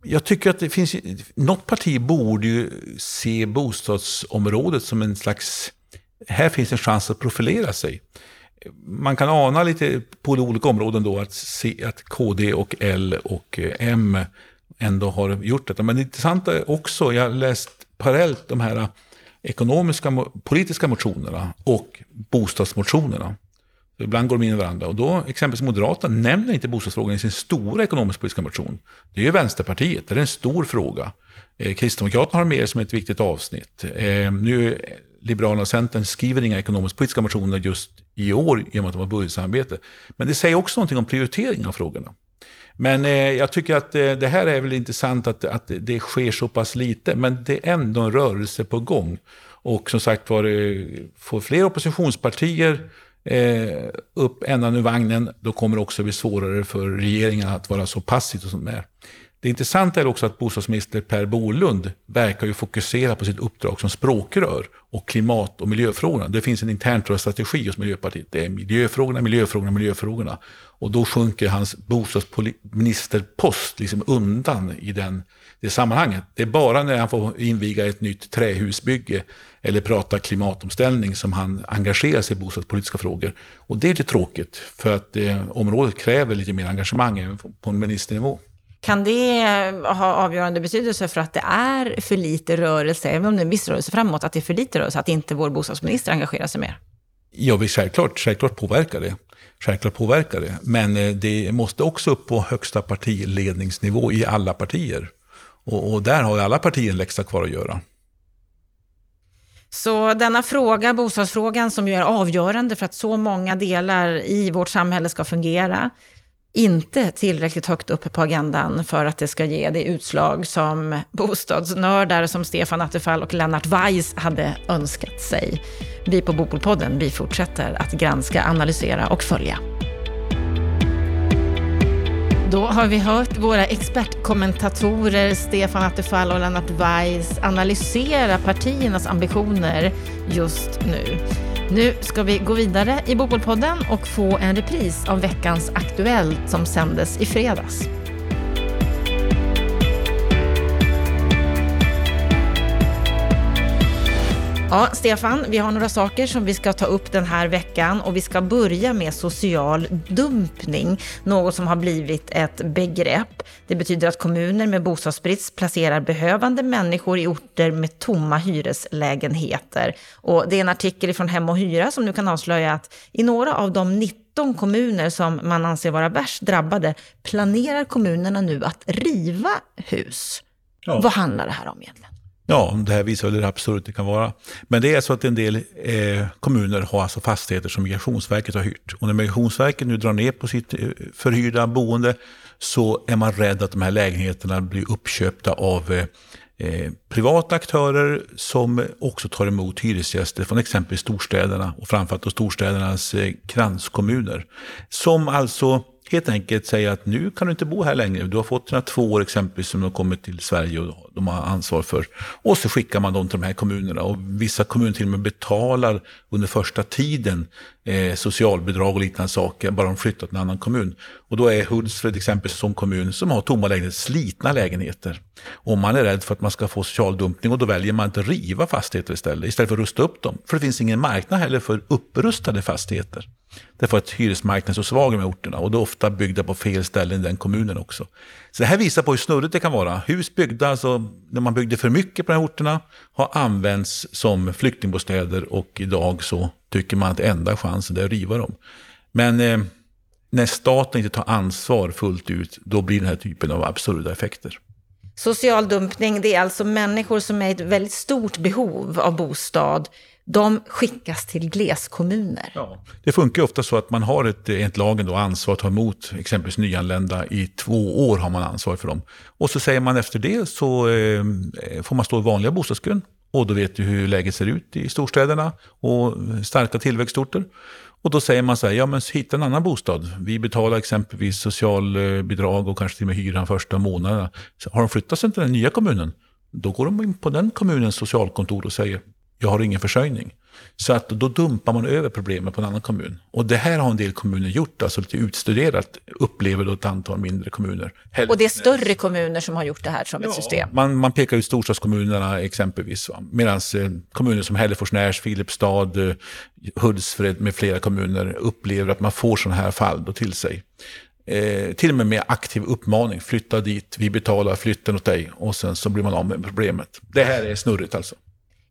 jag tycker att det finns, något parti borde ju se bostadsområdet som en slags, här finns en chans att profilera sig. Man kan ana lite på olika områden då att, se, att KD och L och eh, M ändå har gjort detta. Men det intressanta är också, jag har läst parallellt de här ekonomiska, politiska motionerna och bostadsmotionerna Ibland går de in i varandra. Och då, exempelvis Moderaterna nämner inte bostadsfrågan i sin stora ekonomisk-politiska motion. Det är ju Vänsterpartiet, det är en stor fråga. Eh, Kristdemokraterna har mer som ett viktigt avsnitt. Eh, nu Liberalerna och Centern skriver inga ekonomisk-politiska motioner just i år genom att de har budgetsamarbete. Men det säger också någonting om prioritering av frågorna. Men eh, jag tycker att eh, det här är väl intressant att, att det sker så pass lite, men det är ändå en rörelse på gång. Och som sagt var, eh, får fler oppositionspartier eh, upp ändan ur vagnen, då kommer det också bli svårare för regeringen att vara så passiv som är. Det intressanta är också att bostadsminister Per Bolund verkar ju fokusera på sitt uppdrag som språkrör och klimat och miljöfrågorna. Det finns en intern strategi hos Miljöpartiet. Det är miljöfrågorna, miljöfrågorna, miljöfrågorna. Och då sjunker hans bostadsministerpost liksom undan i den, det sammanhanget. Det är bara när han får inviga ett nytt trähusbygge eller prata klimatomställning som han engagerar sig i bostadspolitiska frågor. Och det är lite tråkigt, för att eh, området kräver lite mer engagemang även på en ministernivå. Kan det ha avgörande betydelse för att det är för lite rörelse, även om det är en viss rörelse framåt, att det är för lite rörelse, att inte vår bostadsminister engagerar sig mer? Ja, vi självklart, självklart påverkar det. Självklart påverkar det. Men eh, det måste också upp på högsta partiledningsnivå i alla partier. Och, och där har ju alla partier en läxa kvar att göra. Så denna fråga, bostadsfrågan, som ju är avgörande för att så många delar i vårt samhälle ska fungera, inte tillräckligt högt upp på agendan för att det ska ge det utslag som bostadsnördar som Stefan Attefall och Lennart Weiss hade önskat sig. Vi på Bopolpodden, vi fortsätter att granska, analysera och följa. Då har vi hört våra expertkommentatorer Stefan Attefall och Lennart Weiss analysera partiernas ambitioner just nu. Nu ska vi gå vidare i Bopolpodden och få en repris av veckans Aktuellt som sändes i fredags. Ja, Stefan, vi har några saker som vi ska ta upp den här veckan och vi ska börja med social dumpning, något som har blivit ett begrepp. Det betyder att kommuner med bostadsbrist placerar behövande människor i orter med tomma hyreslägenheter. Och det är en artikel från Hem och Hyra som nu kan avslöja att i några av de 19 kommuner som man anser vara värst drabbade planerar kommunerna nu att riva hus. Ja. Vad handlar det här om egentligen? Ja, det här visar hur absurt det kan vara. Men det är så att en del eh, kommuner har alltså fastigheter som Migrationsverket har hyrt. Och när Migrationsverket nu drar ner på sitt eh, förhyrda boende så är man rädd att de här lägenheterna blir uppköpta av eh, eh, privata aktörer som också tar emot hyresgäster från exempelvis storstäderna och framförallt storstädernas eh, kranskommuner. Som alltså helt enkelt säga att nu kan du inte bo här längre. Du har fått dina två år exempelvis som du har kommit till Sverige och de har ansvar för. Och så skickar man dem till de här kommunerna. Och vissa kommuner till och med betalar under första tiden eh, socialbidrag och liknande saker, bara de flyttar till en annan kommun. Och då är Hultsfred exempelvis som kommun som har tomma lägenheter, slitna lägenheter. Och man är rädd för att man ska få social dumpning och då väljer man att riva fastigheter istället, istället för att rusta upp dem. För det finns ingen marknad heller för upprustade fastigheter. Därför att hyresmarknaden är så svag i de här orterna och det är ofta byggda på fel ställen i den kommunen också. Så det här visar på hur snurrigt det kan vara. Hus byggda, alltså när man byggde för mycket på de här orterna, har använts som flyktingbostäder och idag så tycker man att enda chansen är att riva dem. Men eh, när staten inte tar ansvar fullt ut, då blir den här typen av absurda effekter. Social dumpning, det är alltså människor som är i ett väldigt stort behov av bostad de skickas till gleskommuner. Ja, det funkar ofta så att man har ett, enligt lagen då, ansvar att ta emot exempelvis nyanlända. I två år har man ansvar för dem. Och så säger man efter det så eh, får man stå i vanliga bostadskön. Och då vet du hur läget ser ut i storstäderna och starka tillväxtorter. Och då säger man så här, ja men hitta en annan bostad. Vi betalar exempelvis socialbidrag och kanske till och med hyran första månaderna. Har de flyttat sig till den nya kommunen, då går de in på den kommunens socialkontor och säger, jag har ingen försörjning. Så att då dumpar man över problemet på en annan kommun. Och det här har en del kommuner gjort, alltså lite utstuderat, upplever då ett antal mindre kommuner. Hälften. Och det är större kommuner som har gjort det här som ja, ett system? Man, man pekar ut storstadskommunerna exempelvis. Medan eh, kommuner som Hällefors, Filipstad, eh, Hultsfred med flera kommuner upplever att man får sådana här fall då till sig. Eh, till och med med aktiv uppmaning, flytta dit, vi betalar flytten åt dig och sen så blir man av med problemet. Det här är snurrigt alltså.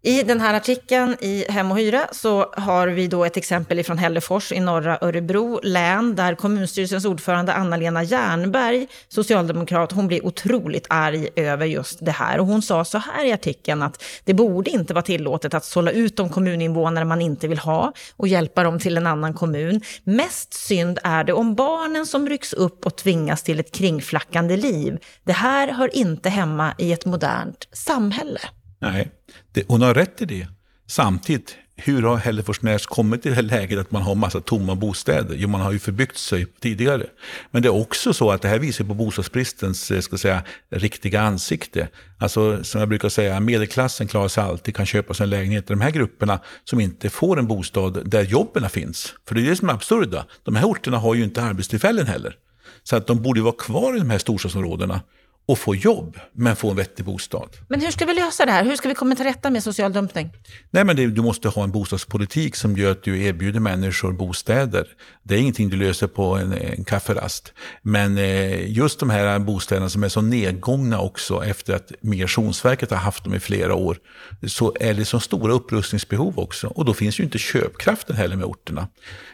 I den här artikeln i Hem och Hyra så har vi då ett exempel från Hällefors i norra Örebro län där kommunstyrelsens ordförande Anna-Lena Jernberg, socialdemokrat, hon blir otroligt arg över just det här. Och hon sa så här i artikeln att det borde inte vara tillåtet att sålla ut de kommuninvånare man inte vill ha och hjälpa dem till en annan kommun. Mest synd är det om barnen som rycks upp och tvingas till ett kringflackande liv. Det här hör inte hemma i ett modernt samhälle. Nej, det, hon har rätt i det. Samtidigt, hur har Hälleforsnäs kommit till det här läget att man har massa tomma bostäder? Jo, man har ju förbyggt sig tidigare. Men det är också så att det här visar på bostadsbristens eh, ska säga, riktiga ansikte. Alltså, som jag brukar säga, medelklassen klarar sig alltid, kan köpa sig en lägenhet. De här grupperna som inte får en bostad där jobben finns. För det är det som är absurda. De här orterna har ju inte arbetstillfällen heller. Så att de borde vara kvar i de här storstadsområdena och få jobb, men få en vettig bostad. Men hur ska vi lösa det här? Hur ska vi komma till rätta med social dumpning? Nej, men det, du måste ha en bostadspolitik som gör att du erbjuder människor bostäder. Det är ingenting du löser på en, en kafferast. Men eh, just de här bostäderna som är så nedgångna också efter att Migrationsverket har haft dem i flera år, så är det så stora upprustningsbehov också. Och då finns ju inte köpkraften heller med orterna.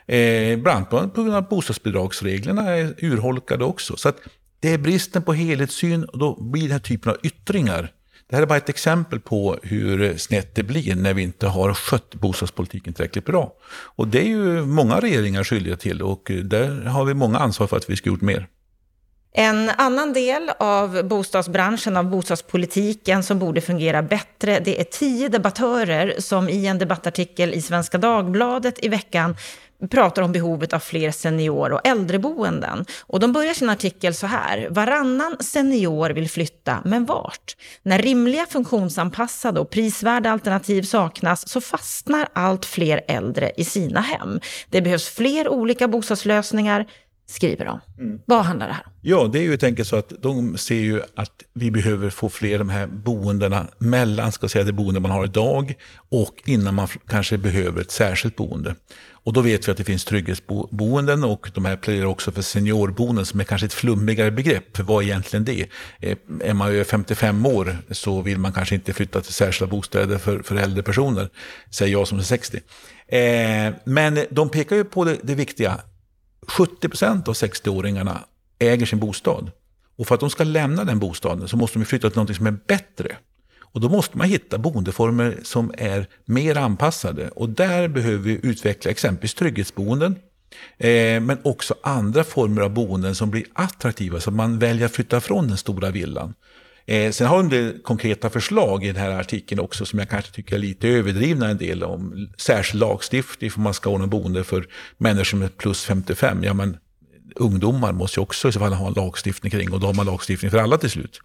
Eh, bland annat på grund av bostadsbidragsreglerna är urholkade också. Så att det är bristen på helhetssyn och då blir den här typen av yttringar. Det här är bara ett exempel på hur snett det blir när vi inte har skött bostadspolitiken tillräckligt bra. Och det är ju många regeringar skyldiga till och där har vi många ansvar för att vi ska gjort mer. En annan del av bostadsbranschen, av bostadspolitiken som borde fungera bättre, det är tio debattörer som i en debattartikel i Svenska Dagbladet i veckan pratar om behovet av fler senior och äldreboenden. Och de börjar sin artikel så här. Varannan senior vill flytta, men vart? När rimliga funktionsanpassade och prisvärda alternativ saknas så fastnar allt fler äldre i sina hem. Det behövs fler olika bostadslösningar, skriver de. Mm. Vad handlar det här om? Ja, det är ju enkelt så att de ser ju att vi behöver få fler de här boendena mellan ska säga, det boende man har idag och innan man kanske behöver ett särskilt boende. Och då vet vi att det finns trygghetsboenden och de här pläderar också för seniorboenden som är kanske ett flummigare begrepp. Vad är egentligen det? Eh, är man över 55 år så vill man kanske inte flytta till särskilda bostäder för, för äldre personer, säger jag som är 60. Eh, men de pekar ju på det, det viktiga. 70 procent av 60-åringarna äger sin bostad. Och för att de ska lämna den bostaden så måste de flytta till något som är bättre. Och då måste man hitta boendeformer som är mer anpassade. Och där behöver vi utveckla exempelvis trygghetsboenden. Eh, men också andra former av boenden som blir attraktiva så att man väljer att flytta från den stora villan. Eh, sen har de det konkreta förslag i den här artikeln också som jag kanske tycker är lite överdrivna en del om särskild lagstiftning för man ska ordna boende för människor som är plus 55. Ja, men ungdomar måste ju också i så fall ha en lagstiftning kring och då har man lagstiftning för alla till slut.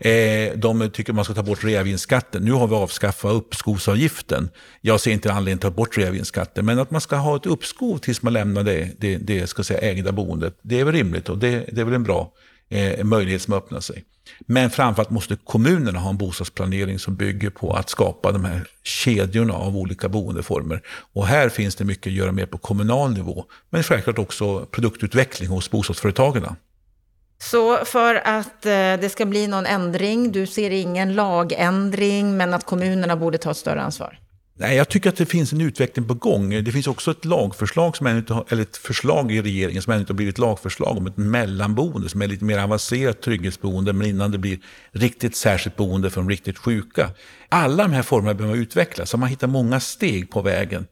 Eh, de tycker man ska ta bort reavinstskatten. Nu har vi avskaffat uppskovsavgiften. Jag ser inte anledning att ta bort reavinstskatten, men att man ska ha ett uppskov tills man lämnar det, det, det ska säga, ägda boendet. Det är väl rimligt och det, det är väl en bra eh, möjlighet som öppnar sig. Men framförallt måste kommunerna ha en bostadsplanering som bygger på att skapa de här kedjorna av olika boendeformer. Och här finns det mycket att göra mer på kommunal nivå. Men självklart också produktutveckling hos bostadsföretagen. Så för att eh, det ska bli någon ändring, du ser ingen lagändring, men att kommunerna borde ta ett större ansvar? Nej, jag tycker att det finns en utveckling på gång. Det finns också ett lagförslag, som inte har, eller ett förslag i regeringen som ännu inte har blivit lagförslag om ett mellanboende som är lite mer avancerat trygghetsboende, men innan det blir riktigt särskilt boende för de riktigt sjuka. Alla de här formerna behöver utvecklas, så man hittar många steg på vägen.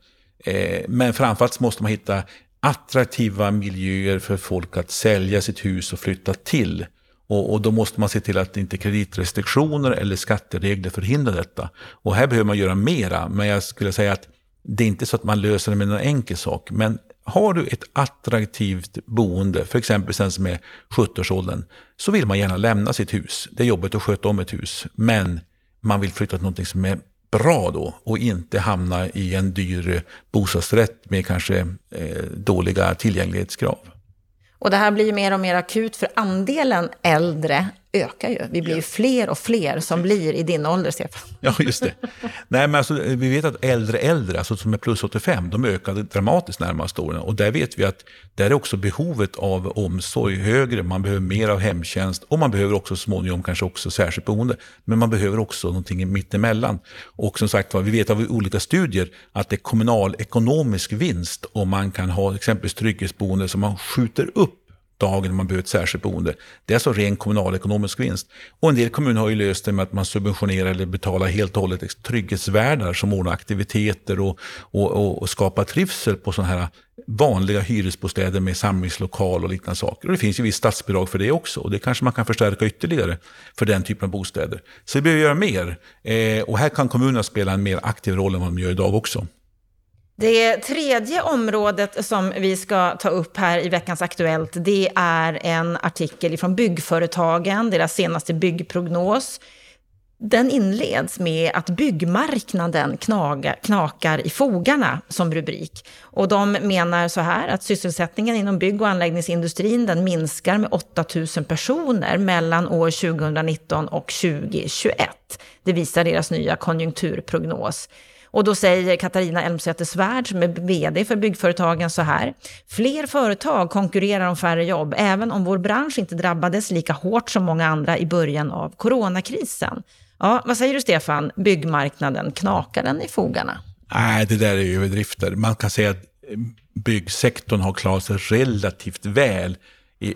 Eh, men framförallt måste man hitta attraktiva miljöer för folk att sälja sitt hus och flytta till. Och, och, då måste man se till att inte kreditrestriktioner eller skatteregler förhindrar detta. Och här behöver man göra mera, men jag skulle säga att det är inte så att man löser det med någon enkel sak. Men har du ett attraktivt boende, för exempel sen som är 70-årsåldern, så vill man gärna lämna sitt hus. Det är jobbigt att sköta om ett hus, men man vill flytta till något som är bra då och inte hamna i en dyr bostadsrätt med kanske eh, dåliga tillgänglighetskrav. Och det här blir ju mer och mer akut för andelen äldre ökar ju. Vi blir ju fler och fler som blir i din ålder, Stefan. Ja, just det. Nej, men alltså, vi vet att äldre äldre, alltså som är plus 85, de ökar dramatiskt närmaste åren. Och där vet vi att där är också behovet av omsorg högre. Man behöver mer av hemtjänst och man behöver också småningom kanske också särskilt boende. Men man behöver också någonting mittemellan. Och som sagt vi vet av olika studier att det är kommunalekonomisk vinst om man kan ha exempelvis trygghetsboende som man skjuter upp dagen man behöver ett särskilt boende. Det är alltså ren kommunalekonomisk vinst. Och en del kommuner har ju löst det med att man subventionerar eller betalar helt och hållet trygghetsvärdar som ordnar aktiviteter och, och, och, och skapar trivsel på sådana här vanliga hyresbostäder med samlingslokal och liknande saker. Och det finns ju visst statsbidrag för det också och det kanske man kan förstärka ytterligare för den typen av bostäder. Så vi behöver göra mer eh, och här kan kommunerna spela en mer aktiv roll än vad de gör idag också. Det tredje området som vi ska ta upp här i veckans Aktuellt, det är en artikel från Byggföretagen, deras senaste byggprognos. Den inleds med att byggmarknaden knaga, knakar i fogarna som rubrik. Och de menar så här att sysselsättningen inom bygg och anläggningsindustrin den minskar med 8 000 personer mellan år 2019 och 2021. Det visar deras nya konjunkturprognos. Och då säger Katarina Elmsäter-Svärd, som är vd för Byggföretagen, så här. Fler företag konkurrerar om färre jobb, även om vår bransch inte drabbades lika hårt som många andra i början av coronakrisen. Ja, vad säger du Stefan? Byggmarknaden, knakar den i fogarna? Nej, det där är överdrifter. Man kan säga att byggsektorn har klarat sig relativt väl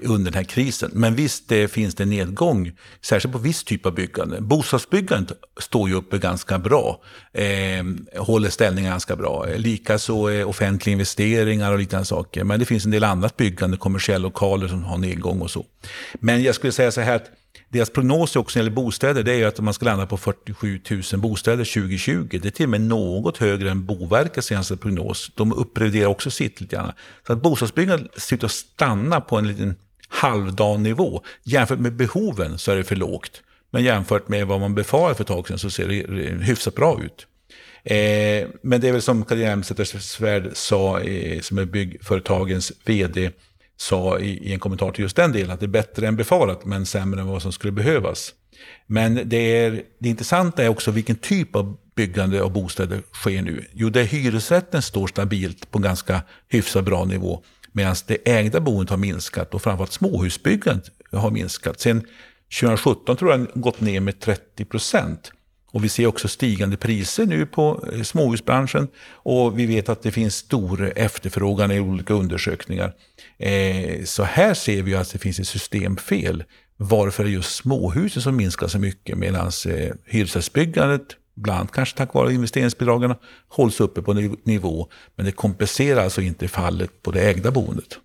under den här krisen. Men visst det finns det nedgång, särskilt på viss typ av byggande. Bostadsbyggandet står ju uppe ganska bra, eh, håller ställningen ganska bra. Eh, likaså eh, offentliga investeringar och liknande saker. Men det finns en del annat byggande, kommersiella lokaler som har nedgång och så. Men jag skulle säga så här att deras prognos också när det gäller bostäder det är att man ska landa på 47 000 bostäder 2020. Det är till och med något högre än Boverkets senaste prognos. De uppreviderar också sitt lite grann. Så att bostadsbyggandet ser ut att stanna på en liten halvdan nivå. Jämfört med behoven så är det för lågt. Men jämfört med vad man befarade för ett tag sedan så ser det hyfsat bra ut. Eh, men det är väl som Carina Elmsäter-Svärd sa, eh, som är byggföretagens vd, sa i, i, en kommentar till just den delen, att det är bättre än befarat men sämre än vad som skulle behövas. Men det, är, det intressanta är också vilken typ av byggande av bostäder sker nu. Jo, det är hyresrätten står stabilt på en ganska hyfsat bra nivå, medan det ägda boendet har minskat och framförallt småhusbyggandet har minskat. Sen 2017 tror jag den gått ner med 30 procent. Och vi ser också stigande priser nu på eh, småhusbranschen och vi vet att det finns stor efterfrågan i olika undersökningar. Eh, så här ser vi att det finns ett systemfel. Varför är det just småhusen som minskar så mycket medan eh, hyresrättsbyggandet, bland kanske tack vare investeringsbidragen, hålls uppe på nivå. Men det kompenserar alltså inte fallet på det ägda boendet.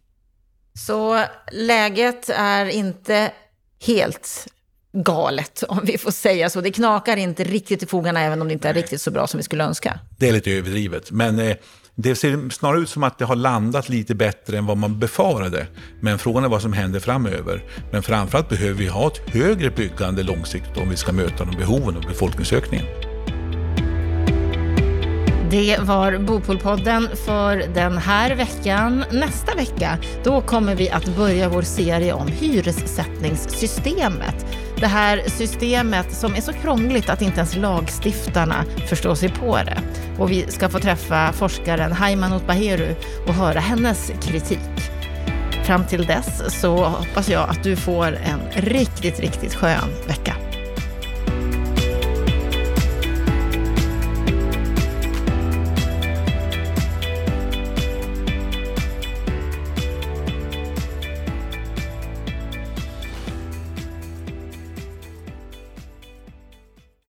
Så läget är inte helt galet, om vi får säga så. Det knakar inte riktigt i fogarna, även om det inte är riktigt så bra som vi skulle önska. Det är lite överdrivet, men eh, det ser snarare ut som att det har landat lite bättre än vad man befarade. Men frågan är vad som händer framöver. Men framförallt behöver vi ha ett högre byggande långsiktigt om vi ska möta de behoven och befolkningsökningen. Det var Bopolpodden för den här veckan. Nästa vecka då kommer vi att börja vår serie om hyressättningssystemet. Det här systemet som är så krångligt att inte ens lagstiftarna förstår sig på det. Och vi ska få träffa forskaren Haimanot Baheru och höra hennes kritik. Fram till dess så hoppas jag att du får en riktigt, riktigt skön vecka.